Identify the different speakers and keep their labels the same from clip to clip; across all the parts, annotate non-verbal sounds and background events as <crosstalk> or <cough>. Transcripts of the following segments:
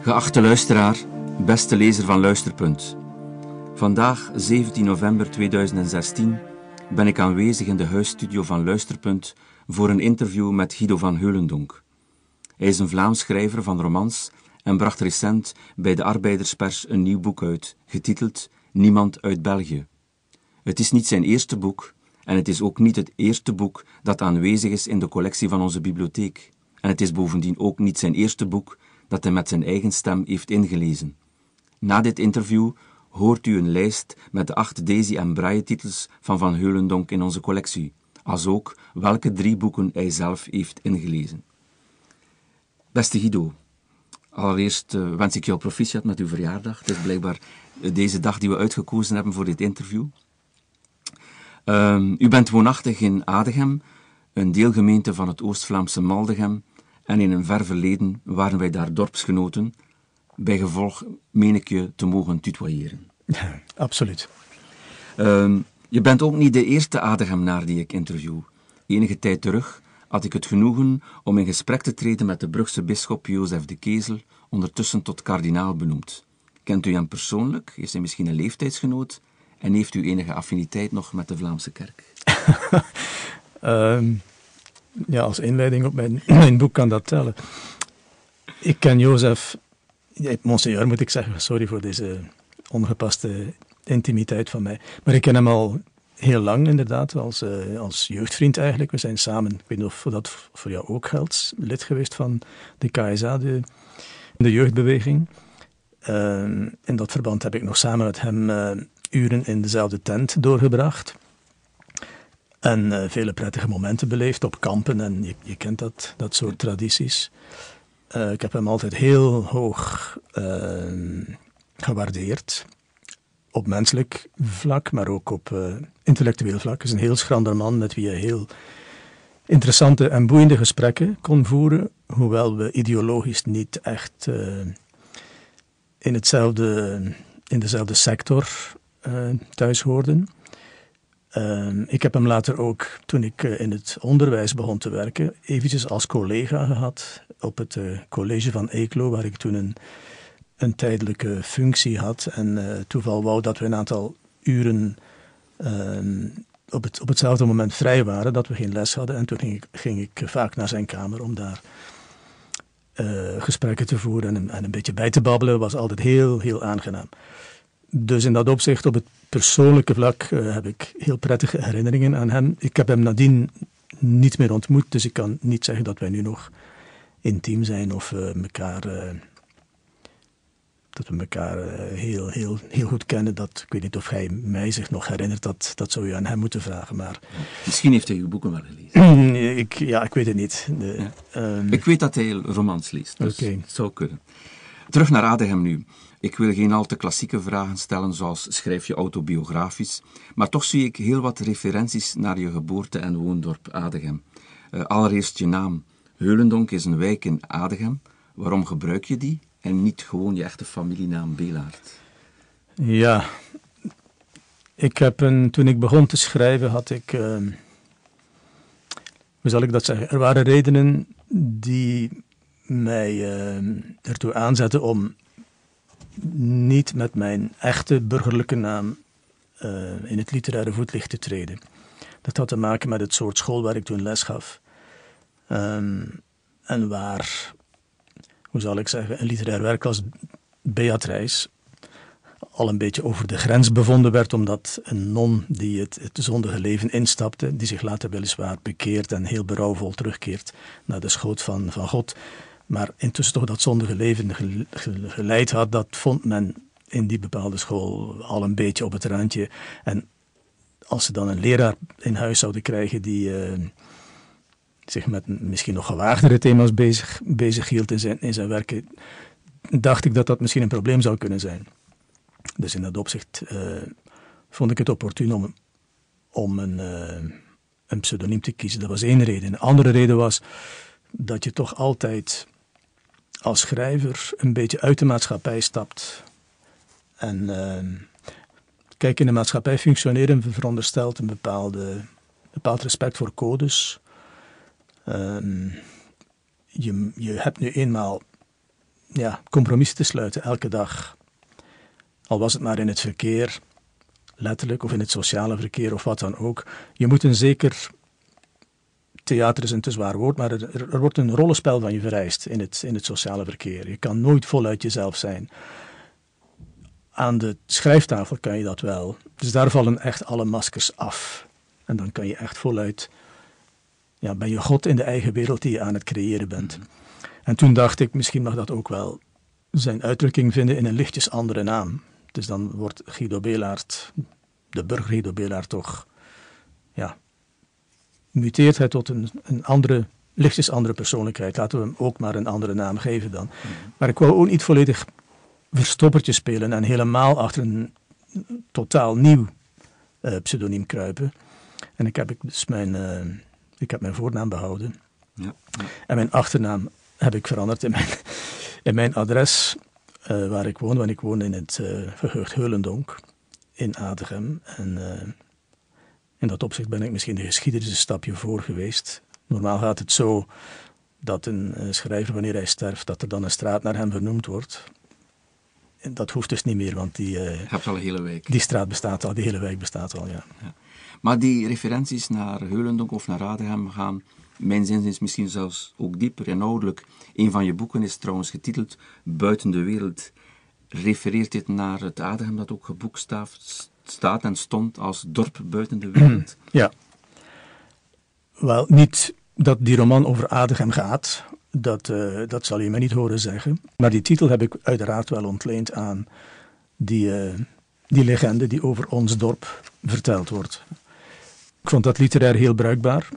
Speaker 1: Geachte luisteraar, beste lezer van Luisterpunt. Vandaag, 17 november 2016, ben ik aanwezig in de huisstudio van Luisterpunt voor een interview met Guido van Heulendonk. Hij is een Vlaams schrijver van romans en bracht recent bij de Arbeiderspers een nieuw boek uit, getiteld Niemand uit België. Het is niet zijn eerste boek en het is ook niet het eerste boek dat aanwezig is in de collectie van onze bibliotheek. En het is bovendien ook niet zijn eerste boek dat hij met zijn eigen stem heeft ingelezen. Na dit interview hoort u een lijst met de acht Daisy en Braille titels van Van Heulendonk in onze collectie, als ook welke drie boeken hij zelf heeft ingelezen. Beste Guido, allereerst uh, wens ik jou proficiat met uw verjaardag. Het is blijkbaar uh, deze dag die we uitgekozen hebben voor dit interview. Uh, u bent woonachtig in Adegem, een deelgemeente van het Oost-Vlaamse Maldegem, en in een ver verleden waren wij daar dorpsgenoten. Bij gevolg meen ik je te mogen tutoyeren.
Speaker 2: Ja, <laughs> absoluut.
Speaker 1: Uh, je bent ook niet de eerste Adegemnaar die ik interview. Enige tijd terug had ik het genoegen om in gesprek te treden met de Brugse bisschop Jozef de Kezel, ondertussen tot kardinaal benoemd. Kent u hem persoonlijk? Is hij misschien een leeftijdsgenoot? En heeft u enige affiniteit nog met de Vlaamse kerk?
Speaker 2: um, <laughs> ja, als inleiding op <clears throat> mijn, boek kan dat tellen. Ik ken Jozef, monseigneur moet ik zeggen, sorry voor deze ongepaste intimiteit van mij. Maar ik ken hem al heel lang inderdaad, als, uh, als jeugdvriend eigenlijk. We zijn samen, ik weet niet of dat voor jou ook geldt, lid geweest van de KSA, de, de jeugdbeweging. Uh, in dat verband heb ik nog samen met hem uh, uren in dezelfde tent doorgebracht. En uh, vele prettige momenten beleefd op kampen en je, kent dat, dat soort tradities. Uh, ik heb hem altijd heel hoog uh, gewaardeerd. Op menselijk vlak, maar ook op intellectueel vlak. Hij is een heel schrander man met wie je heel interessante en boeiende gesprekken kon voeren. Hoewel we ideologisch niet echt in, hetzelfde, in dezelfde sector thuis hoorden. Uh, ik heb hem later ook, toen ik uh, in het onderwijs begon te werken, eventjes als collega gehad op het uh, college van Eeklo, waar ik toen een, een tijdelijke functie had. En eh, toeval wou dat we een aantal uren ehm, op, het, op hetzelfde moment vrij waren, dat we geen les hadden. En toen ging ik, ging ik vaak naar zijn kamer om daar gesprekken te voeren en, en een beetje bij te babbelen. was altijd heel, heel aangenaam. Dus in dat opzicht, op het persoonlijke vlak, uh, heb ik heel prettige herinneringen aan hem. Ik heb hem nadien niet meer ontmoet, dus ik kan niet zeggen dat wij nu nog intiem zijn of uh, elkaar, uh, dat we elkaar heel, heel, heel goed kennen. Dat, ik weet niet of hij mij zich nog herinnert, dat, dat zou je aan hem moeten vragen. Maar,
Speaker 1: Misschien heeft hij uw boeken wel gelezen. <clears throat>
Speaker 2: ik, ja, ik weet het niet.
Speaker 1: De, ja. um, ik weet dat hij romans leest, dus okay. het zou kunnen. Terug naar Adegem nu. Ik wil geen al te klassieke vragen stellen, zoals schrijf je autobiografisch, maar toch zie ik heel wat referenties naar je geboorte- en woondorp Adegem. Uh, allereerst je naam. Heulendonk is een wijk in Adegem. Waarom gebruik je die en niet gewoon je echte familienaam Belaert?
Speaker 2: Ja, ik heb een, toen ik begon te schrijven had ik, uh, hoe zal ik dat zeggen, er waren redenen die mij uh, ertoe aanzetten om niet met mijn echte burgerlijke naam uh, in het literaire voetlicht te treden. Dat had te maken met het soort school waar ik toen les gaf. Um, en waar, hoe zal ik zeggen, een literair werk als Beatrice al een beetje over de grens bevonden werd, omdat een non die het, het zondige leven instapte, die zich later weliswaar bekeert en heel berouwvol terugkeert naar de schoot van, van God, maar intussen toch dat zondige leven geleid had, dat vond men in die bepaalde school al een beetje op het randje. En als ze dan een leraar in huis zouden krijgen die uh, zich met misschien nog gewaagdere thema's bezig, bezig hield in zijn, in zijn werken, dacht ik dat dat misschien een probleem zou kunnen zijn. Dus in dat opzicht uh, vond ik het opportun om, om een, uh, een pseudoniem te kiezen. Dat was één reden. Een andere reden was dat je toch altijd als schrijver een beetje uit de maatschappij stapt. En uh, kijk, in de maatschappij functioneren veronderstelt een bepaalde, bepaald respect voor codes. Uh, je, je hebt nu eenmaal ja, compromissen te sluiten elke dag. Al was het maar in het verkeer, letterlijk, of in het sociale verkeer of wat dan ook. Je moet een zeker. Theater is een te zwaar woord, maar er, er wordt een rollenspel van je vereist in het, in het sociale verkeer. Je kan nooit voluit jezelf zijn. Aan de schrijftafel kan je dat wel. Dus daar vallen echt alle maskers af. En dan kan je echt voluit. Ja, ben je God in de eigen wereld die je aan het creëren bent. En toen dacht ik, misschien mag dat ook wel zijn uitdrukking vinden in een lichtjes andere naam. Dus dan wordt Guido Belaert, de burger Guido Belaert, toch, ja, muteert hij tot een, een andere, lichtjes andere persoonlijkheid. Laten we hem ook maar een andere naam geven dan. Maar ik wou ook niet volledig verstoppertje spelen en helemaal achter een totaal nieuw uh, pseudoniem kruipen. En ik heb dus mijn, uh, ik heb mijn voornaam behouden. Ja. En mijn achternaam heb ik veranderd in mijn, <laughs> in mijn adres uh, waar ik woon. Want ik woon in het uh, verheugd Heulendonk in Adegem. En in dat opzicht ben ik misschien de geschiedenis een stapje voor geweest. Normaal gaat het zo dat een schrijver, wanneer hij sterft, dat er dan een straat naar hem vernoemd wordt. En dat hoeft dus niet meer, want die,
Speaker 1: hebt al een hele wijk.
Speaker 2: die straat bestaat al, die hele wijk bestaat al, ja. ja.
Speaker 1: Maar die referenties naar Heulendonk of naar Adegem gaan mijn zin is misschien zelfs ook dieper inhoudelijk. Een van je boeken is trouwens getiteld Buiten de wereld. Refereert dit naar het Adem dat ook geboekstaafd staat en stond als dorp buiten de wereld? <clears throat>
Speaker 2: Ja. Wel, niet dat die roman over Adegem gaat, dat, uh, dat zal je me niet horen zeggen. Maar die titel heb ik uiteraard wel ontleend aan die, uh, die legende die over ons dorp verteld wordt. Ik vond dat literair heel bruikbaar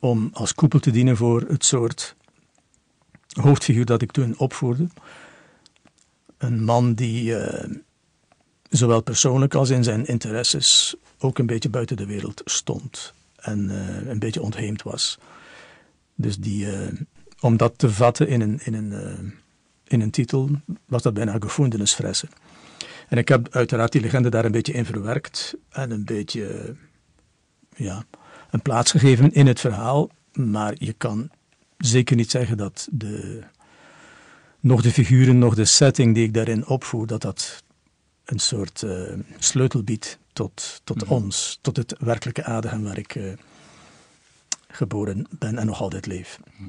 Speaker 2: om als koepel te dienen voor het soort hoofdfiguur dat ik toen opvoerde. Een man die uh, zowel persoonlijk als in zijn interesses ook een beetje buiten de wereld stond en uh, een beetje ontheemd was. Dus die, uh, om dat te vatten in een, in een, in een titel, was dat bijna gevoendenisfressen. En ik heb uiteraard die legende daar een beetje in verwerkt en een beetje, ja, een plaats gegeven in het verhaal. Maar je kan zeker niet zeggen dat de, nog de figuren, nog de setting die ik daarin opvoer, dat dat een soort uh, sleutel biedt tot, tot mm -hmm. ons, tot het werkelijke Adem waar ik uh, geboren ben en nog altijd leef.
Speaker 1: Mhm.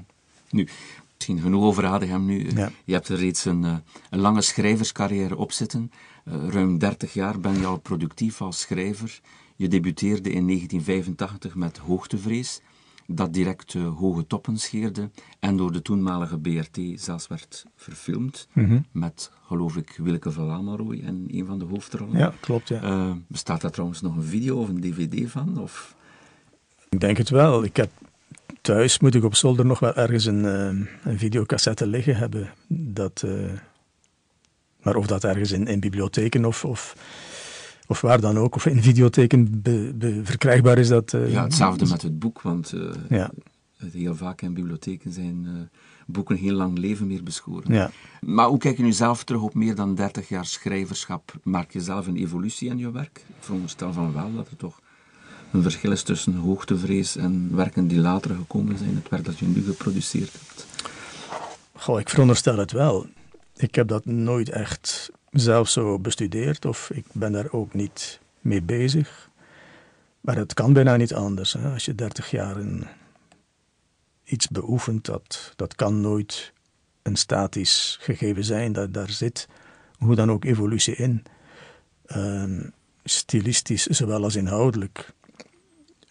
Speaker 1: Nu, misschien genoeg over Adem nu. Ja. Je hebt er reeds een, uh, een lange schrijverscarrière op zitten. ruim 30 jaar ben je al productief als schrijver. Je debuteerde in 1985 met Hoogtevrees, dat direct uh, hoge toppen scheerde en door de toenmalige BRT zelfs werd verfilmd. Mm -hmm. Met, geloof ik, Willeke van Amelrooy in een van de hoofdrollen.
Speaker 2: Ja, klopt, ja.
Speaker 1: Uh, bestaat daar trouwens nog een video of een dvd van? Of?
Speaker 2: Ik denk het wel. Ik heb thuis, moet ik op zolder nog wel ergens een, uh, een videocassette liggen hebben. Dat, maar of dat ergens in, in bibliotheken of... of of waar dan ook, of in be, be, verkrijgbaar is dat. Uh,
Speaker 1: ja, hetzelfde met het boek, want uh, ja. heel vaak in bibliotheken zijn uh, boeken heel lang leven meer beschoren.
Speaker 2: Ja.
Speaker 1: Maar hoe kijk je nu zelf terug op meer dan 30 jaar schrijverschap? Merk je zelf een evolutie in je werk? Ik veronderstel van wel dat er toch een verschil is tussen hoogtevrees en werken die later gekomen zijn, het werk dat je nu geproduceerd hebt.
Speaker 2: Goh, ik veronderstel het wel. Ik heb dat nooit echt zelf zo bestudeerd of ik ben daar ook niet mee bezig. Maar het kan bijna niet anders. Hè? Als je 30 jaar iets beoefent, dat, dat kan nooit een statisch gegeven zijn. Dat, daar zit hoe dan ook evolutie in. Uh, stilistisch zowel als inhoudelijk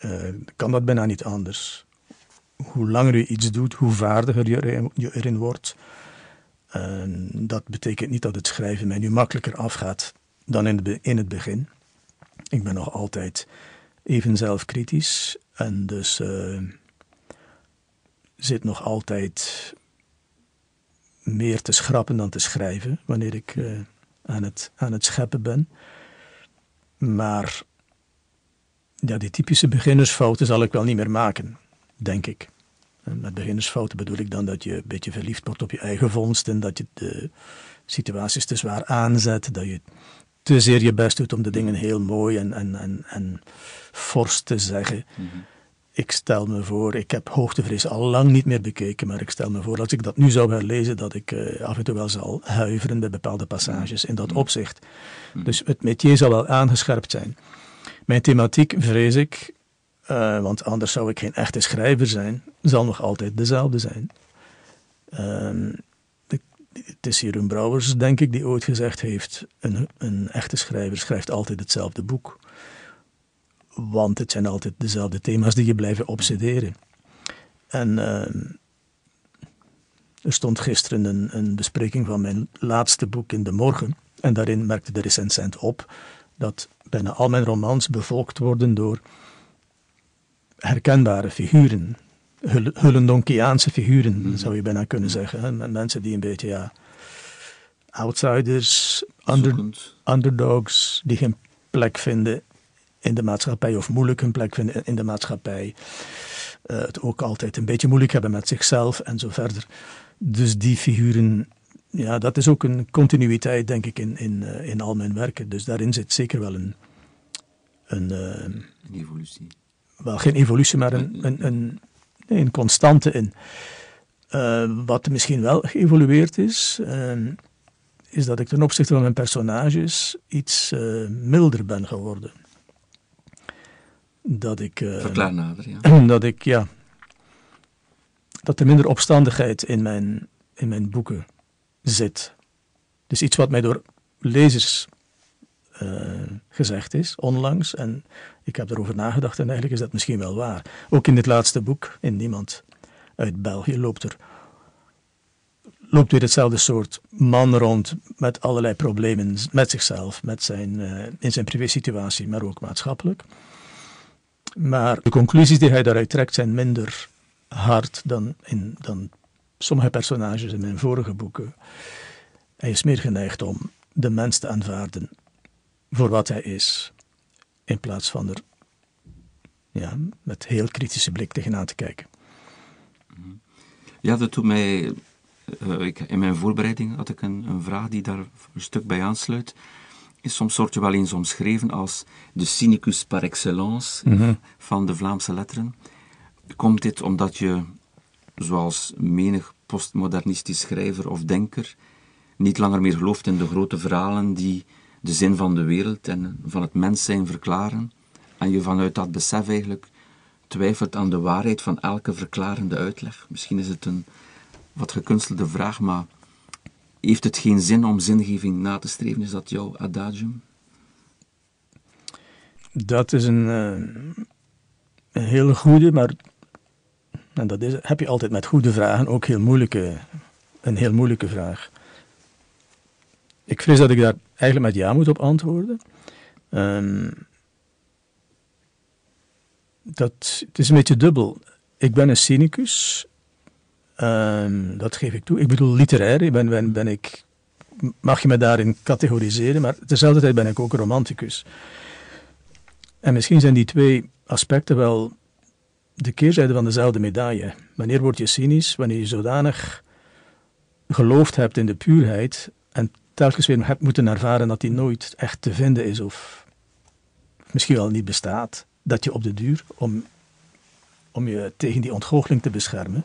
Speaker 2: uh, kan dat bijna niet anders. Hoe langer je iets doet, hoe vaardiger je erin wordt. Dat betekent niet dat het schrijven mij nu makkelijker afgaat dan in, in het begin. Ik ben nog altijd even zelfkritisch en dus uh, zit nog altijd meer te schrappen dan te schrijven wanneer ik uh, aan, het, aan het scheppen ben. Maar ja, die typische beginnersfouten zal ik wel niet meer maken, denk ik. En met beginnersfouten bedoel ik dan dat je een beetje verliefd wordt op je eigen vondst en dat je de situaties te zwaar aanzet, dat je te zeer je best doet om de dingen heel mooi en, en, en, en fors te zeggen. Mm -hmm. ik stel me voor, ik heb hoogtevrees al lang niet meer bekeken, maar ik stel me voor, als ik dat nu zou herlezen, dat ik uh, af en toe wel zal huiveren bij bepaalde passages in dat opzicht. Dus het métier zal wel aangescherpt zijn. Mijn thematiek, vrees ik, uh, want anders zou ik geen echte schrijver zijn, zal nog altijd dezelfde zijn. Uh, het is Jeroen Brouwers, denk ik, die ooit gezegd heeft: een, een echte schrijver schrijft altijd hetzelfde boek. Want het zijn altijd dezelfde thema's die je blijven obsederen. En uh, er stond gisteren een, een, bespreking van mijn laatste boek in de morgen. En daarin merkte de recensent op dat bijna al mijn romans bevolkt worden door herkenbare figuren. Hullendonkiaanse figuren, zou je bijna kunnen zeggen. Hè? Mensen die een beetje, ja, outsiders, underdogs, die geen plek vinden in de maatschappij of moeilijk hun plek vinden in de maatschappij. Uh, het ook altijd een beetje moeilijk hebben met zichzelf en zo verder. Dus die figuren, ja, dat is ook een continuïteit, denk ik, in, in, uh, in al mijn werken. Dus daarin zit zeker wel een. Een, uh,
Speaker 1: een evolutie.
Speaker 2: Wel, geen evolutie, maar een, een, een, een constante in. wat misschien wel geëvolueerd is, is dat ik ten opzichte van mijn personages iets milder ben geworden dat ik.
Speaker 1: Uh, Verklaar nader, ja. <clears throat>
Speaker 2: Dat ik, ja. Dat er minder opstandigheid in mijn, in mijn boeken zit. Dus iets wat mij door lezers gezegd is, onlangs. En ik heb erover nagedacht en eigenlijk is dat misschien wel waar. Ook in dit laatste boek, in Niemand uit België, loopt er loopt weer hetzelfde soort man rond met allerlei problemen met zichzelf, met zijn, uh, in zijn privésituatie, maar ook maatschappelijk. Maar de conclusies die hij daaruit trekt zijn minder hard dan, in, dan sommige personages in mijn vorige boeken. Hij is meer geneigd om de mens te aanvaarden voor wat hij is, in plaats van er ja, met heel kritische blik tegenaan te kijken.
Speaker 1: Ja, dat doet mij. Uh, ik, in mijn voorbereiding had ik een, een vraag die daar een stuk bij aansluit is soms wordt je wel eens omschreven als de cynicus par excellence mhm. van de Vlaamse letteren. Komt dit omdat je, zoals menig postmodernistisch schrijver of denker, niet langer meer gelooft in de grote verhalen die de zin van de wereld en van het mens zijn verklaren, en je vanuit dat besef eigenlijk twijfelt aan de waarheid van elke verklarende uitleg? Misschien is het een wat gekunstelde vraag, maar heeft het geen zin om zingeving na te streven? Is dat jouw adagium?
Speaker 2: Dat is een, uh, een hele goede, maar en dat is, heb je altijd met goede vragen ook heel moeilijke, een heel moeilijke vraag. Ik vrees dat ik daar eigenlijk met ja moet op antwoorden. Um, dat, het is een beetje dubbel. Ik ben een cynicus Um, dat geef ik toe. Ik bedoel literair, ben, ben, ben ik, mag je me daarin categoriseren, maar tezelfde tijd ben ik ook een romanticus. En misschien zijn die twee aspecten wel de keerzijde van dezelfde medaille. Wanneer word je cynisch? Wanneer je zodanig geloofd hebt in de puurheid en telkens weer hebt moeten ervaren dat die nooit echt te vinden is of misschien wel niet bestaat, dat je op de duur, om, om je tegen die ontgoocheling te beschermen,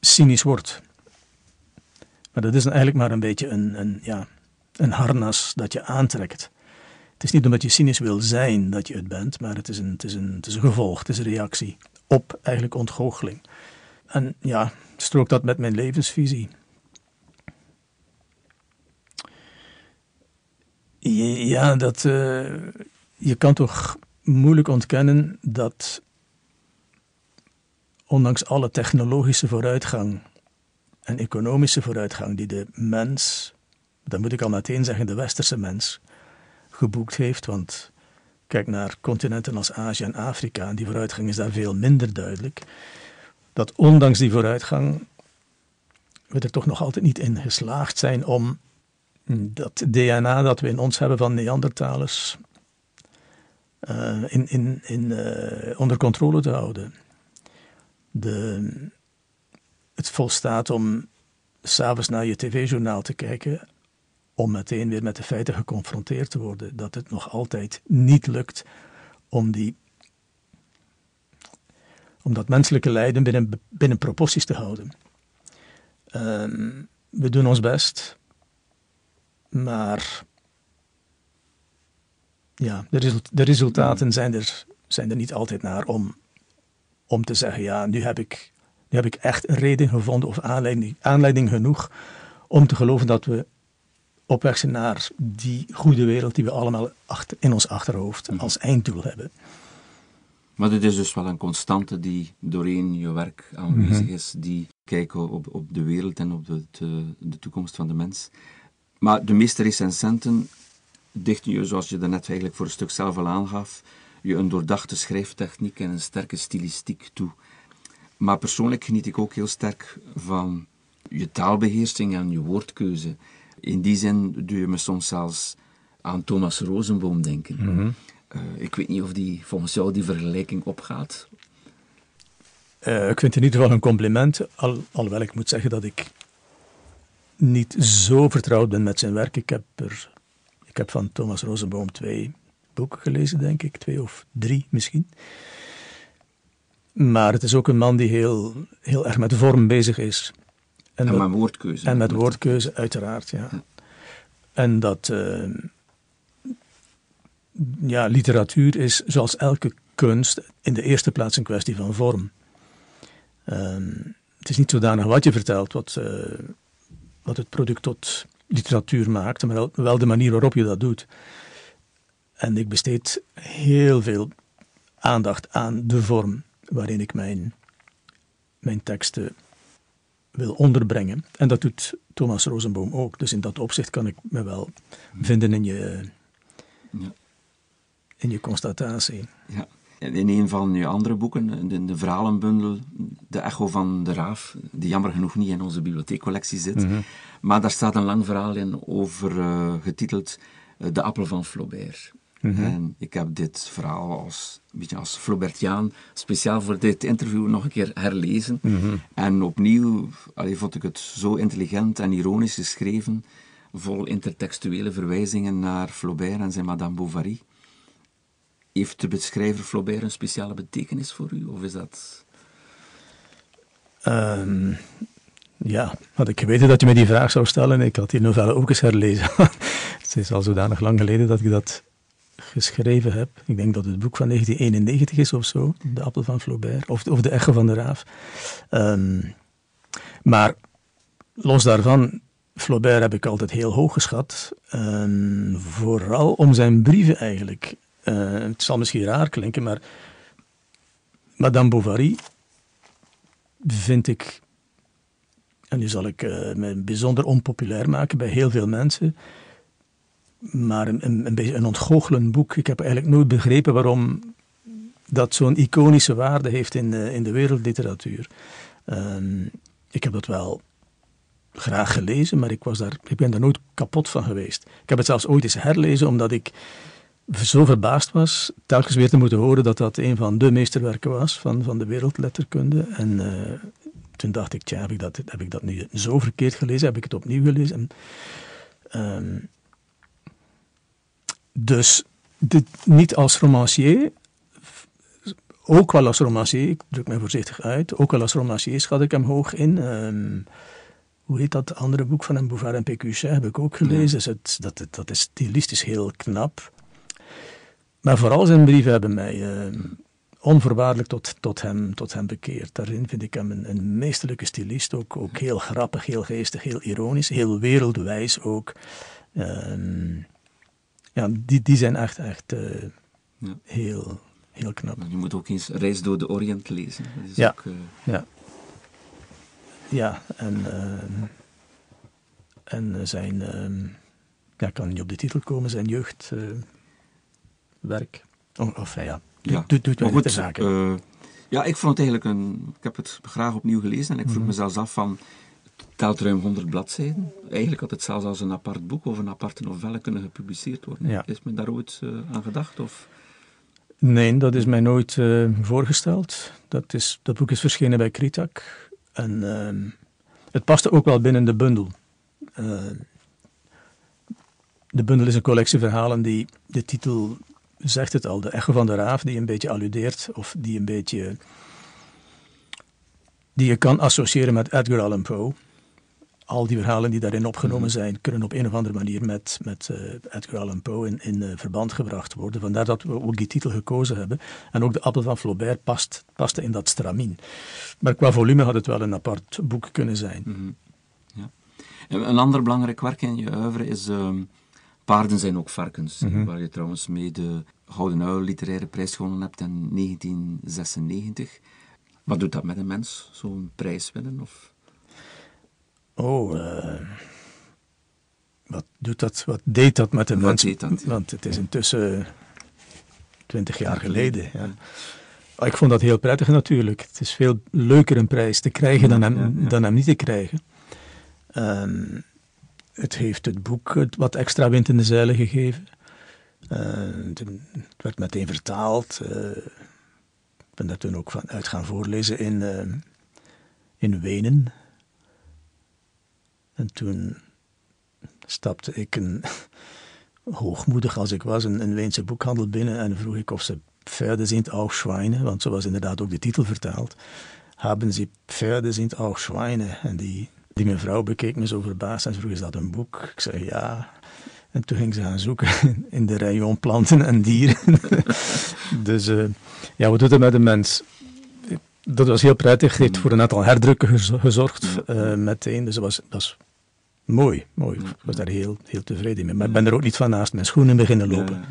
Speaker 2: cynisch wordt. Maar dat is eigenlijk maar een beetje een, een, ja, een harnas dat je aantrekt. Het is niet omdat je cynisch wil zijn dat je het bent, maar het is een, het is een, het is een gevolg, het is een reactie op eigenlijk ontgoocheling. En ja, strookt dat met mijn levensvisie. Ja, dat, uh, je kan toch moeilijk ontkennen dat ondanks alle technologische vooruitgang en economische vooruitgang die de mens, dan moet ik al meteen zeggen de westerse mens, geboekt heeft. Want kijk naar continenten als Azië en Afrika, en die vooruitgang is daar veel minder duidelijk. Dat ondanks die vooruitgang we er toch nog altijd niet in geslaagd zijn om dat DNA dat we in ons hebben van Neandertalers uh, in, in, in, uh, onder controle te houden de, het volstaat om s'avonds naar je tv-journaal te kijken, om meteen weer met de feiten geconfronteerd te worden. Dat het nog altijd niet lukt om die om dat menselijke lijden binnen, binnen proporties te houden. Ehm, we doen ons best, maar ja, de, de resultaten zijn er, zijn er niet altijd naar om, om te zeggen, ja, nu heb ik, nu heb ik echt een reden gevonden of aanleiding, aanleiding genoeg om te geloven dat we op weg zijn naar die goede wereld die we allemaal achter, in ons achterhoofd mhm. als einddoel hebben.
Speaker 1: Maar dit is dus wel een constante die doorheen je werk aanwezig mhm. is, die kijken op, op de wereld en op de, de, toekomst van de mens. Maar de meeste recensenten dichten je, zoals je daarnet eigenlijk voor een stuk zelf al aangaf, je een doordachte schrijftechniek en een sterke stilistiek toe. Maar persoonlijk geniet ik ook heel sterk van je taalbeheersing en je woordkeuze. In die zin doe je me soms zelfs aan Thomas Rosenboom denken. Mhm. Eh, ik weet niet of die volgens jou die vergelijking opgaat.
Speaker 2: Uh, ik vind het in ieder geval een compliment, al, alhoewel ik moet zeggen dat ik niet zo vertrouwd ben met zijn werk. Ik heb, er, ik heb van Thomas Rosenboom twee boeken gelezen, denk ik, twee of drie misschien. Maar het is ook een man die heel, heel erg met vorm bezig is.
Speaker 1: En, en met woordkeuze.
Speaker 2: En met woordkeuze, uiteraard, ja. En dat... Uh, ja, literatuur is zoals elke kunst in de eerste plaats een kwestie van vorm. Ehm, het is niet zodanig wat je vertelt wat, uh, wat het product tot literatuur maakt, maar wel, de manier waarop je dat doet. En ik besteed heel veel aandacht aan de vorm waarin ik mijn, mijn teksten wil onderbrengen. En dat doet Thomas Rosenboom ook. Dus in dat opzicht kan ik me wel vinden in je, ja. in je constatatie.
Speaker 1: Ja. In een van je andere boeken, de, de verhalenbundel De Echo van de Raaf, die jammer genoeg niet in onze bibliotheekcollectie zit, mhm. maar daar staat een lang verhaal in over, uh, getiteld uh, De Appel van Flaubert. Mhm. En ik heb dit verhaal als, een beetje als Flaubertiaan speciaal voor dit interview nog een keer herlezen. Mhm. En opnieuw allee, vond ik het zo intelligent en ironisch geschreven, vol intertextuele verwijzingen naar Flaubert en zijn Madame Bovary. Heeft de beschrijver Flaubert een speciale betekenis voor u, of is dat...
Speaker 2: Um, ja, had ik geweten dat je me die vraag zou stellen, ik had die novelle ook eens herlezen. <laughs> het is al zodanig lang geleden dat ik dat geschreven heb. Ik denk dat het boek van 1991 is of zo, De Appel van Flaubert, of, of De Echo van de Raaf. Ehm, maar los daarvan, Flaubert heb ik altijd heel hoog geschat. Um, vooral om zijn brieven eigenlijk. Uh, het zal misschien raar klinken, maar Madame Bovary vind ik, en nu zal ik uh, me bijzonder onpopulair maken bij heel veel mensen, maar een, een, een beetje een ontgoochelend boek. Ik heb eigenlijk nooit begrepen waarom dat zo'n iconische waarde heeft in de, in de wereldliteratuur. Ehm, ik heb dat wel graag gelezen, maar ik, was daar, ik ben daar nooit kapot van geweest. Ik heb het zelfs ooit eens herlezen, omdat ik zo verbaasd was, telkens weer te moeten horen dat dat een van de meesterwerken was van, van de wereldletterkunde. En uh, toen dacht ik, tja, heb ik, dat, heb ik dat nu zo verkeerd gelezen? Heb ik het opnieuw gelezen? En, um, dus dit, niet als romancier, ook wel als romancier, ik druk mij voorzichtig uit, ook wel als romancier schat ik hem hoog in. Ehm, hoe heet dat andere boek van hem, Bouvard en Pécuchet, heb ik ook gelezen. Dus het, dat, dat is stilistisch heel knap. Maar vooral zijn brieven hebben mij uh, onvoorwaardelijk tot, tot, hem, tot hem bekeerd. Daarin vind ik hem een, een meesterlijke stylist, ook, ook heel grappig, heel geestig, heel ironisch, heel wereldwijs ook. Ehm, ja, die, die zijn echt, echt uh, ja. heel, heel knap.
Speaker 1: Je moet ook eens Reis door de Orient lezen. Dat is
Speaker 2: ja.
Speaker 1: Ook, uh...
Speaker 2: ja. Ja, en, uh, en zijn, ja, kan niet op de titel komen, zijn jeugdwerk. Of, of ja,
Speaker 1: ja.
Speaker 2: doet, doet wel goed, de zaken.
Speaker 1: ja, ik vond het eigenlijk een. Ik heb het graag opnieuw gelezen en ik vroeg mm -hmm. mezelf af van telt ruim 100 bladzijden. Eigenlijk had het zelfs als een apart boek of een aparte novelle kunnen gepubliceerd worden. Is men daar ooit uh, aan gedacht? Of?
Speaker 2: Nee, dat is mij nooit uh, voorgesteld. Dat, is, dat boek is verschenen bij Kritak. En uh, het paste ook wel binnen de bundel. de bundel is een collectie verhalen die, de titel zegt het al, de echo van de raaf, die een beetje alludeert, of die een beetje die je kan associëren met Edgar Allan Poe. Al die verhalen die daarin opgenomen mhm. zijn, kunnen op een of andere manier met, met uh, Edgar Allan Poe in, in uh, verband gebracht worden. Vandaar dat we ook die titel gekozen hebben. En ook de Appel van Flaubert past, paste in dat stramien. Maar qua volume had het wel een apart boek kunnen zijn.
Speaker 1: Mm -hmm. ja. Een ander belangrijk werk in je oeuvre is uh, Paarden zijn ook varkens, mm -hmm. waar je trouwens mee de Gouden Uil literaire prijs gewonnen hebt in 1996. Wat doet dat met een mens, zo'n prijs winnen? Of?
Speaker 2: Oh, uh, wat doet dat? Wat deed dat met een
Speaker 1: wat
Speaker 2: mens?
Speaker 1: Deed dat?
Speaker 2: Want het is intussen twintig jaar geleden. Ja. Ah, ik vond dat heel prettig natuurlijk. Het is veel leuker een prijs te krijgen dan hem, ja, ja. Dan hem niet te krijgen. Um, het heeft het boek wat extra wind in de zeilen gegeven. Uh, het werd meteen vertaald. Uh, ik ben daar toen ook van uit gaan voorlezen in, uh, in Wenen. En toen stapte ik een, <laughs> hoogmoedig als ik was, een, een Weense boekhandel binnen en vroeg ik of ze Pferde sind auch Schweine, want zo was inderdaad ook de titel vertaald. Hebben ze Pferde sind auch Schweine? En die, die mevrouw bekeek me zo verbaasd en vroeg, is dat een boek? Ik zei ja. En toen ging ze gaan zoeken <laughs> in de rayon planten en dieren. <laughs> dus uh, ja, wat doet het met een mens? Dat was heel prettig. heeft voor een aantal herdrukken gezorgd uh, meteen. Dus dat was, dat was mooi, mooi. Ik was daar heel, heel tevreden mee. Maar ik ben er ook niet van naast mijn schoenen beginnen lopen.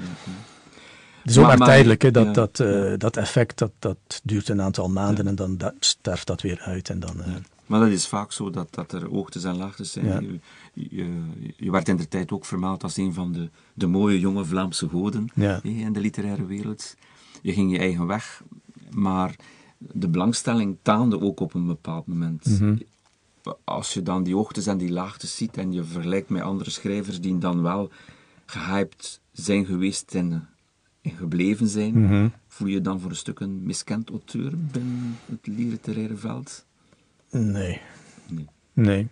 Speaker 2: Het is ook maar, maar tijdelijk, hè, dat, ja, dat, uh, dat effect dat, dat duurt een aantal maanden ja. en dan dat, sterft dat weer uit. En dan, uh.
Speaker 1: Maar dat is vaak zo dat, dat er hoogtes en laagtes zijn. Je, je, je, werd in de tijd ook vermeld als een van de, de mooie jonge Vlaamse goden in de literaire wereld. Je ging je eigen weg, maar de belangstelling taande ook op een bepaald moment.
Speaker 2: Mhm.
Speaker 1: Mm -hmm. Als je dan die hoogtes en die laagtes ziet en je vergelijkt met andere schrijvers die dan wel gehyped zijn geweest en en gebleven zijn,
Speaker 2: mm -hmm.
Speaker 1: voel je dan voor een stuk een miskend auteur binnen het literaire veld?
Speaker 2: Nee.
Speaker 1: Nee.
Speaker 2: Nee.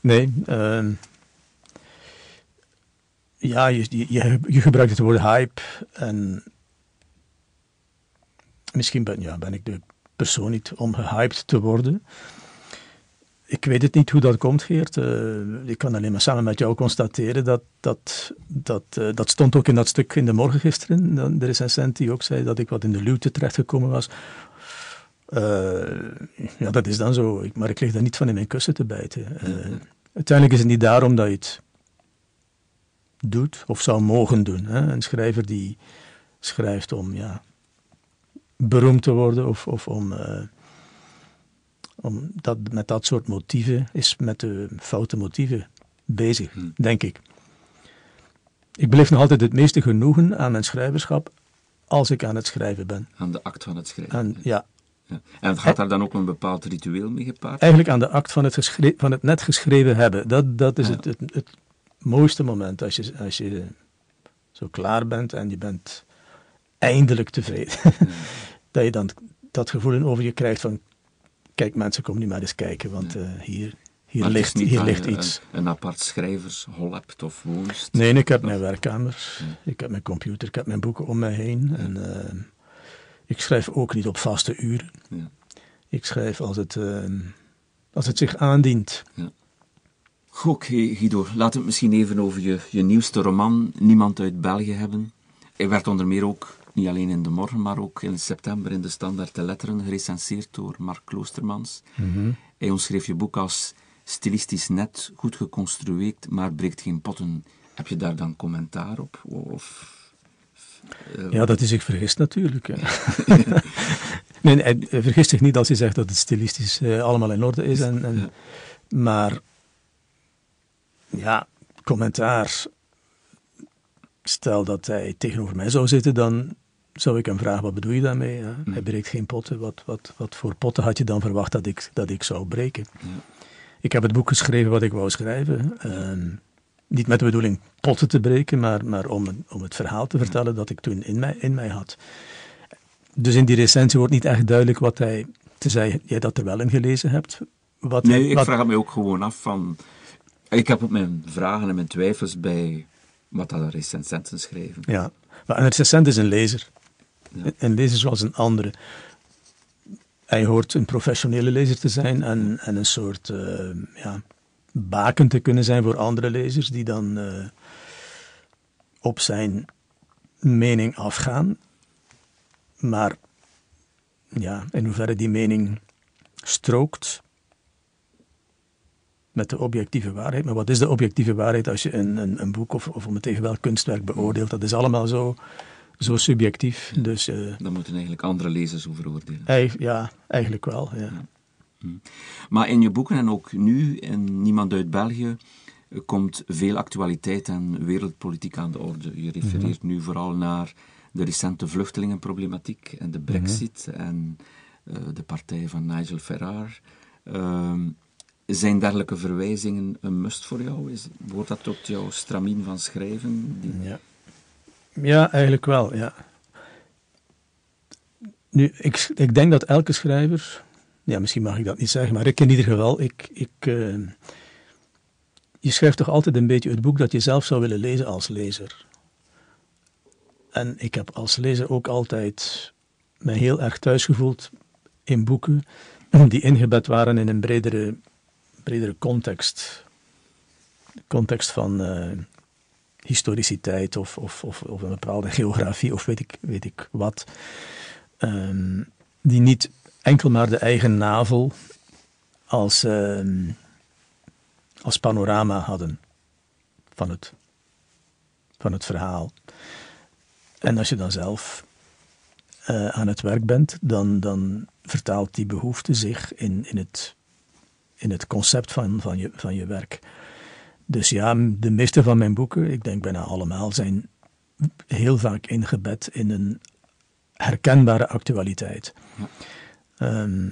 Speaker 2: Nee. Uh, ja, je, je, je gebruikt het woord hype en misschien ben, ja, ben ik de persoon niet om gehyped te worden. Ik weet het niet hoe dat komt, Geert. Uh, ik kan alleen maar samen met jou constateren dat dat, dat, uh, dat stond ook in dat stuk in de morgen gisteren. De recensent die ook zei dat ik wat in de luwte terechtgekomen was. Uh, ja, dat is dan zo. Ik, maar ik lig daar niet van in mijn kussen te bijten. Uiteindelijk is het niet daarom dat je het doet of zou mogen doen. Hè? Een schrijver die schrijft om ja, beroemd te worden of, of om om dat, met dat soort motieven is met de foute motieven bezig,
Speaker 1: Hmm.
Speaker 2: denk ik. Ik beleef nog altijd het meeste genoegen aan mijn schrijverschap als ik aan het schrijven ben.
Speaker 1: Aan de act van het schrijven.
Speaker 2: En, ja.
Speaker 1: Ja. En gaat daar dan ook een bepaald ritueel mee gepaard?
Speaker 2: Eigenlijk aan de act van het, geschre- van het net geschreven hebben. Dat, dat is
Speaker 1: Ja.
Speaker 2: het, het, het mooiste moment. Als je, als je zo klaar bent en je bent eindelijk tevreden. <laughs> dat je dan dat gevoel over je krijgt van kijk mensen, kom nu maar eens kijken, want uh, hier, hier ligt, hier ligt
Speaker 1: je
Speaker 2: iets.
Speaker 1: Een, een apart schrijvershol hebt of woonst?
Speaker 2: Nee, ik heb
Speaker 1: Of-
Speaker 2: mijn werkkamer, ik heb mijn computer, ik heb mijn boeken om mij heen. En, eh, ik schrijf ook niet op vaste uren.
Speaker 1: Ja.
Speaker 2: Ik schrijf als het, eh, als het zich aandient.
Speaker 1: Oké, Guido, laten we het misschien even over je, je nieuwste roman Niemand uit België hebben. Hij werd onder meer ook, niet alleen in De Morgen, maar ook in september in de Standaard de Letteren gerecenseerd door Mark Kloostermans. Hij omschreef je boek als stilistisch net, goed geconstrueerd, maar breekt geen potten. Heb je daar dan commentaar op? Of,
Speaker 2: Ja, dat is zich vergist natuurlijk. <laughs> nee, hij vergist zich niet als hij zegt dat het stilistisch eh, allemaal in orde is. En, en. Maar ja, commentaar. Stel dat hij tegenover mij zou zitten, dan zou ik hem vragen: wat bedoel je daarmee? Hij breekt geen potten. Wat, wat, wat voor potten had je dan verwacht dat ik, dat ik zou breken?
Speaker 1: Ja.
Speaker 2: Ik heb het boek geschreven wat ik wou schrijven. Ehm, niet met de bedoeling potten te breken, maar, maar om, om het verhaal te vertellen dat ik toen in mij, in mij had. Dus in die recensie wordt niet echt duidelijk wat hij, tenzij jij dat er wel in gelezen hebt. Wat
Speaker 1: Nee,
Speaker 2: hij-
Speaker 1: ik
Speaker 2: wat-
Speaker 1: vraag me ook gewoon af van... Ik heb ook mijn vragen en mijn twijfels bij wat dat recensenten schrijven.
Speaker 2: Ja, maar een recensent is een lezer.
Speaker 1: Ja.
Speaker 2: Een lezer zoals een andere. hij hoort een professionele lezer te zijn en, en een soort uh, ja, baken te kunnen zijn voor andere lezers die dan uh, op zijn mening afgaan. Maar ja, in hoeverre die mening strookt met de objectieve waarheid. Maar wat is de objectieve waarheid als je een, een, een boek of, of om het tegen welk kunstwerk beoordeelt? Dat is allemaal zo, zo subjectief. Dus, uh,
Speaker 1: Dan moeten eigenlijk andere lezers over oordelen.
Speaker 2: ja, eigenlijk wel. Ja.
Speaker 1: Maar in je boeken en ook nu in Niemand uit België komt veel actualiteit en wereldpolitiek aan de orde. Je refereert mhm. nu vooral naar de recente vluchtelingenproblematiek en de mhm. brexit en uh, de partij van Nigel Farage. Uh, zijn dergelijke verwijzingen een must voor jou? Is, wordt dat tot jouw stramien van schrijven?
Speaker 2: Die... Ja. ja, eigenlijk wel, ja. Nu, ik, ik denk dat elke schrijver, ja, misschien mag ik dat niet zeggen, maar ik in ieder geval, ik, ik, uh, je schrijft toch altijd een beetje het boek dat je zelf zou willen lezen als lezer. En ik heb als lezer ook altijd me heel erg thuis gevoeld in boeken die ingebed waren in een bredere bredere context. context van uh, historiciteit of, of, of, of, een bepaalde geografie of weet ik, weet ik wat. Ehm, die niet enkel maar de eigen navel als, ehm, als panorama hadden van het, van het verhaal. En als je dan zelf uh, aan het werk bent, dan, dan vertaalt die behoefte zich in, in het in het concept van, van, je, van je werk. Dus ja, de meeste van mijn boeken, ik denk bijna allemaal, zijn heel vaak ingebed in een herkenbare actualiteit. Ja. Ehm,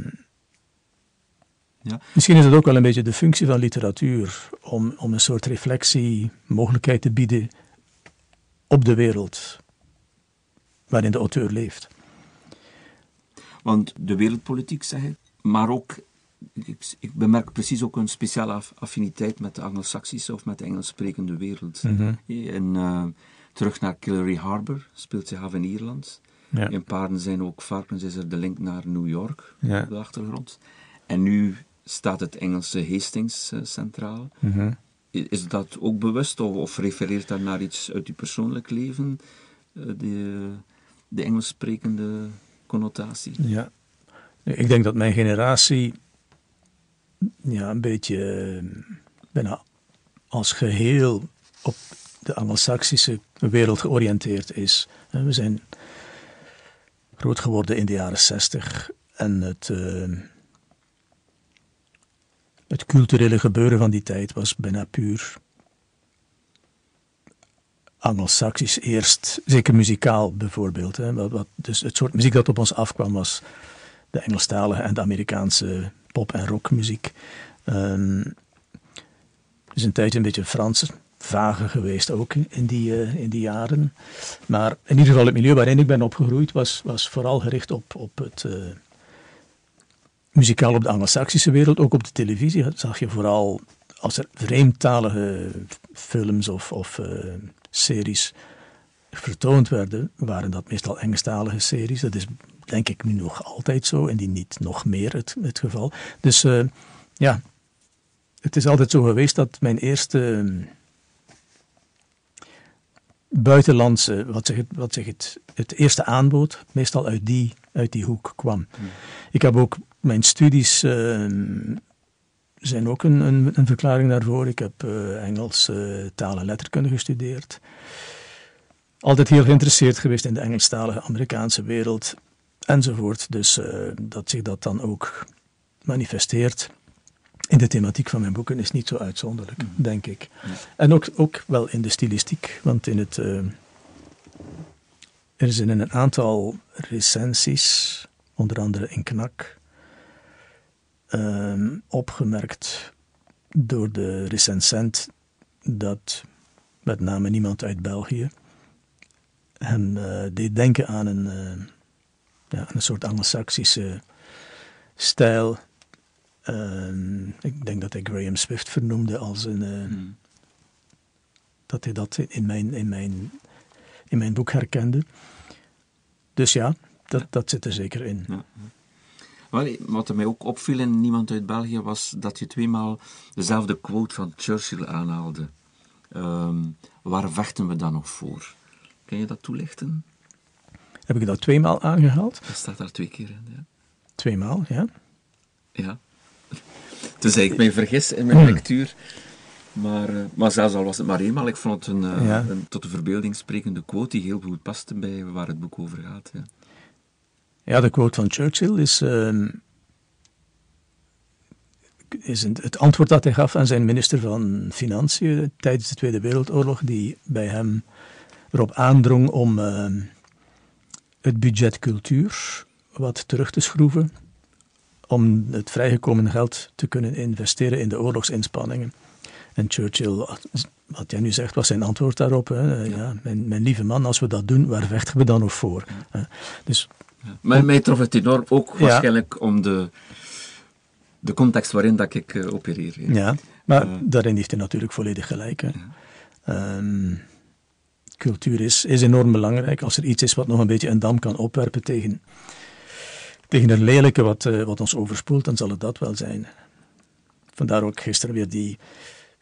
Speaker 2: ja. Misschien is het ook wel een beetje de functie van literatuur om, om een soort reflectie, mogelijkheid te bieden op de wereld waarin de auteur leeft.
Speaker 1: Want de wereldpolitiek, zeg je, maar ook ik, ik, bemerk precies ook een speciale affiniteit met de Anglo-Saxische of met de Engels sprekende wereld. Mm en, uh, terug naar Killery Harbor, speelt zich af in Ierland. Ja. In Paarden zijn ook varkens, is er de link naar New York op de achtergrond. En nu staat het Engelse Hastings uh, centraal. Mm Is dat ook bewust of, of, refereert dat naar iets uit uw persoonlijk leven, uh, de, de Engels sprekende connotatie?
Speaker 2: Ja, ik denk dat mijn generatie ja, een beetje eh, bijna als geheel op de Anglo-Saxische wereld georiënteerd is. We zijn groot geworden in de jaren zestig en het, uh, het culturele gebeuren van die tijd was bijna puur Anglo-Saxisch eerst, zeker muzikaal bijvoorbeeld. Hè. Dus het soort muziek dat op ons afkwam was de Engelstalige en de Amerikaanse pop- en rockmuziek. Um, is een tijdje een beetje Frans vage geweest ook in die, uh, in die jaren. Maar in ieder geval het milieu waarin ik ben opgegroeid was, was vooral gericht op, op het uh, muzikaal op de Anglo-Saxische wereld. Ook op de televisie zag je vooral als er vreemdtalige films of, of uh, series vertoond werden, waren dat meestal Engelstalige series. Dat is denk ik nu nog altijd zo en die niet nog meer het, het geval. Dus ja, het is altijd zo geweest dat mijn eerste buitenlandse, wat zeg, het, wat zeg het, het eerste aanbod, meestal uit die, uit die hoek kwam. Hmm. Ik heb ook mijn studies. Uh, zijn ook een, een, een, verklaring daarvoor. Ik heb uh, Engels, uh, taal en letterkunde gestudeerd. Altijd heel geïnteresseerd geweest in de Engelstalige Amerikaanse wereld enzovoort. Dus uh, dat zich dat dan ook manifesteert in de thematiek van mijn boeken is niet zo uitzonderlijk, mm. denk ik. En ook, ook wel in de stilistiek, want in het, uh, er zijn een aantal recensies, onder andere in Knak, uh, opgemerkt door de recensent dat met name niemand uit België hem uh, deed denken aan een ja, een soort Anglo-Saxische stijl. Ehm, ik denk dat hij Graham Swift vernoemde als een. Uh, Dat hij dat in mijn, in, mijn, in mijn boek herkende. Dus ja, dat, dat zit er zeker in. Ja.
Speaker 1: Wel, wat mij ook opviel in Niemand uit België was dat je tweemaal dezelfde quote van Churchill aanhaalde. Ehm, waar vechten we dan nog voor? Kan je dat toelichten?
Speaker 2: Heb ik dat tweemaal aangehaald?
Speaker 1: Dat staat daar twee keer in, ja.
Speaker 2: Tweemaal, ja.
Speaker 1: Ja. Dus ik mij vergis in mijn hmm. lectuur. Maar, uh, maar zelfs al was het maar eenmaal, ik vond het een, uh, een, tot de verbeelding sprekende quote die heel goed paste bij waar het boek over gaat. Ja,
Speaker 2: ja de quote van Churchill is, uh, is het antwoord dat hij gaf aan zijn minister van Financiën tijdens de Tweede Wereldoorlog, die bij hem erop aandrong om ehm, het budget cultuur wat terug te schroeven om het vrijgekomen geld te kunnen investeren in de oorlogsinspanningen. En Churchill, wat jij nu zegt, was zijn antwoord daarop. Hè. Ja. mijn, mijn, lieve man, als we dat doen, waar vechten we dan nog voor?
Speaker 1: Dus, ja. Maar mij trof het enorm ook waarschijnlijk om de, de context waarin dat ik uh, opereer.
Speaker 2: Ja, maar uh, daarin heeft hij natuurlijk volledig gelijk. Hè. Um, cultuur is, is enorm belangrijk. Als er iets is wat nog een beetje een dam kan opwerpen tegen tegen een lelijke wat, uh, wat ons overspoelt, dan zal het dat wel zijn. Vandaar ook gisteren weer die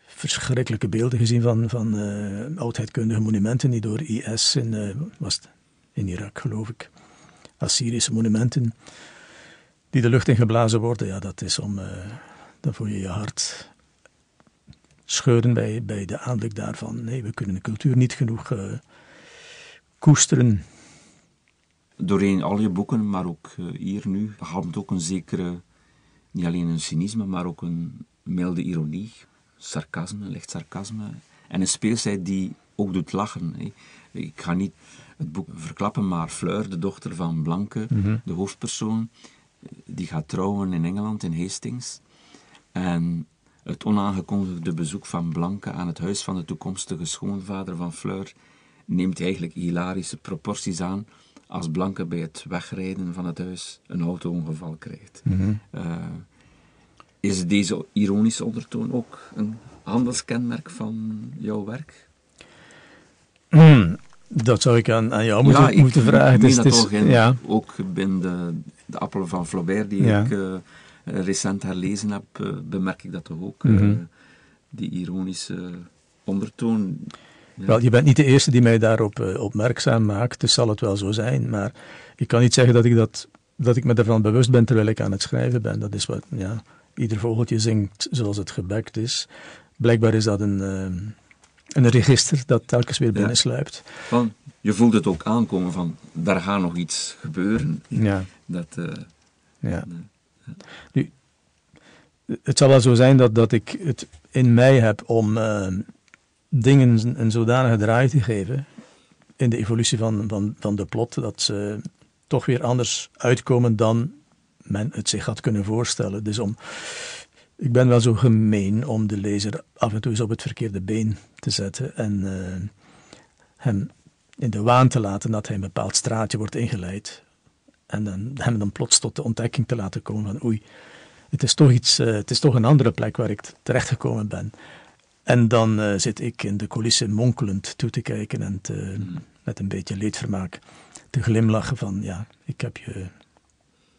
Speaker 2: verschrikkelijke beelden gezien van, van uh, oudheidkundige monumenten die door IS in, uh, was in Irak, geloof ik. Assyrische monumenten die de lucht in geblazen worden. Ja, dat is om, dan voel je je hart scheuren bij, bij de aanblik daarvan. Nee, we kunnen de cultuur niet genoeg koesteren
Speaker 1: doorheen al je boeken, maar ook uh, hier nu, haalt ook een zekere, niet alleen een cynisme, maar ook een milde ironie, sarcasme, licht sarcasme. En een speelsheid die ook doet lachen. Hè. Ik ga niet het boek verklappen, maar Fleur, de dochter van Blanke, mhm. de hoofdpersoon, die gaat trouwen in Engeland, in Hastings. En het onaangekondigde bezoek van Blanke aan het huis van de toekomstige schoonvader van Fleur neemt eigenlijk hilarische proporties aan als Blanke bij het wegrijden van het huis een auto-ongeval krijgt. Mhm. Eh, is deze ironische ondertoon ook een handelskenmerk van jouw werk?
Speaker 2: Hmm, dat zou ik aan, aan jou moeten, ja, moeten vragen.
Speaker 1: Ik dus, dat in, ja. ook binnen de, de appel van Flaubert, die ik uh, recent herlezen heb, uh, bemerk ik dat toch ook. Mhm. die ironische ondertoon.
Speaker 2: Wel, je bent niet de eerste die mij daarop uh, opmerkzaam maakt, dus zal het wel zo zijn. Maar ik kan niet zeggen dat ik, dat, dat ik me ervan bewust ben terwijl ik aan het schrijven ben. Dat is wat, ja, ieder vogeltje zingt zoals het gebekt is. Blijkbaar is dat een, uh, een register dat telkens weer binnensluipt. Ja.
Speaker 1: Van, je voelt het ook aankomen van, daar gaat nog iets gebeuren.
Speaker 2: Ja.
Speaker 1: Dat, uh,
Speaker 2: ja. Nu, het zal wel zo zijn dat, dat ik het in mij heb om dingen een zodanige draai te geven in de evolutie van, van, van de plot, dat ze toch weer anders uitkomen dan men het zich had kunnen voorstellen. Dus om, ik ben wel zo gemeen om de lezer af en toe eens op het verkeerde been te zetten en uh, hem in de waan te laten dat hij een bepaald straatje wordt ingeleid. En dan, hem dan plots tot de ontdekking te laten komen van oei, het is toch, iets, uh, het is toch een andere plek waar ik terechtgekomen ben. En dan uh, zit ik in de coulissen monkelend toe te kijken en te, hmm. met een beetje leedvermaak te glimlachen van ja, ik heb je,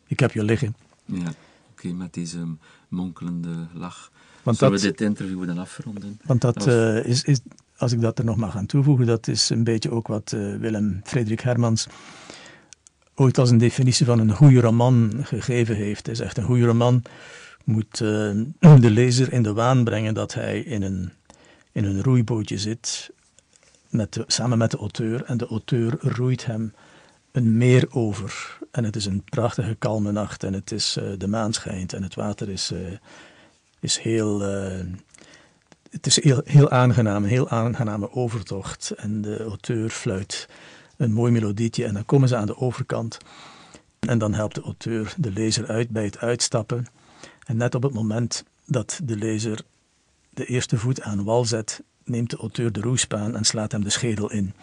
Speaker 2: ik heb je liggen.
Speaker 1: Ja, oké, okay, met deze monkelende lach. Want Zullen dat, we dit interview dan afronden?
Speaker 2: Want dat uh, is, is, als ik dat er nog mag aan toevoegen, dat is een beetje ook wat uh, Willem Frederik Hermans ooit als een definitie van een goede roman gegeven heeft. Hij zegt een goede roman moet <clears throat> de lezer in de waan brengen dat hij in een in een roeibootje zit, met samen met de auteur. En de auteur roeit hem een meer over. En het is een prachtige, kalme nacht. En het is, uh, de maan schijnt en het water is, uh, is heel. Uh, het is heel, heel aangenaam, een heel aangename overtocht. En de auteur fluit een mooi melodietje. En dan komen ze aan de overkant. En dan helpt de auteur de lezer uit bij het uitstappen. En net op het moment dat de lezer de eerste voet aan wal zet, neemt de auteur de roespaan en slaat hem de schedel in.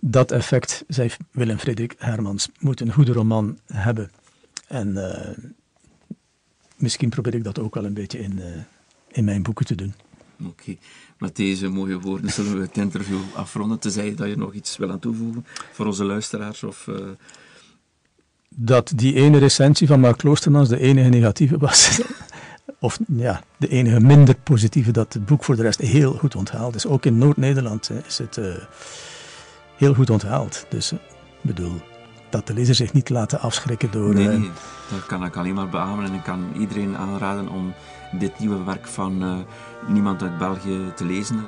Speaker 2: Dat effect, zei Willem Frederik Hermans, moet een goede roman hebben. En uh, misschien probeer ik dat ook wel een beetje in, uh, in mijn boeken te doen.
Speaker 1: Oké, met deze mooie woorden zullen we het interview afronden. Tenzij dat je nog iets wil aan toevoegen voor onze luisteraars of... Uh...
Speaker 2: dat die ene recensie van Mark Kloostermans de enige negatieve was. <laughs> of ja, de enige minder positieve, dat het boek voor de rest heel goed onthaald is. Ook in Noord-Nederland is het uh, heel goed onthaald. Dus ik bedoel, dat de lezer zich niet laten afschrikken door...
Speaker 1: Nee, nee, dat kan ik alleen maar beamen en ik kan iedereen aanraden om dit nieuwe werk van uh, Niemand uit België te lezen.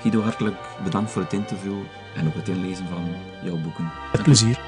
Speaker 1: Guido, hartelijk bedankt voor het interview en ook het inlezen van jouw boeken.
Speaker 2: Met plezier.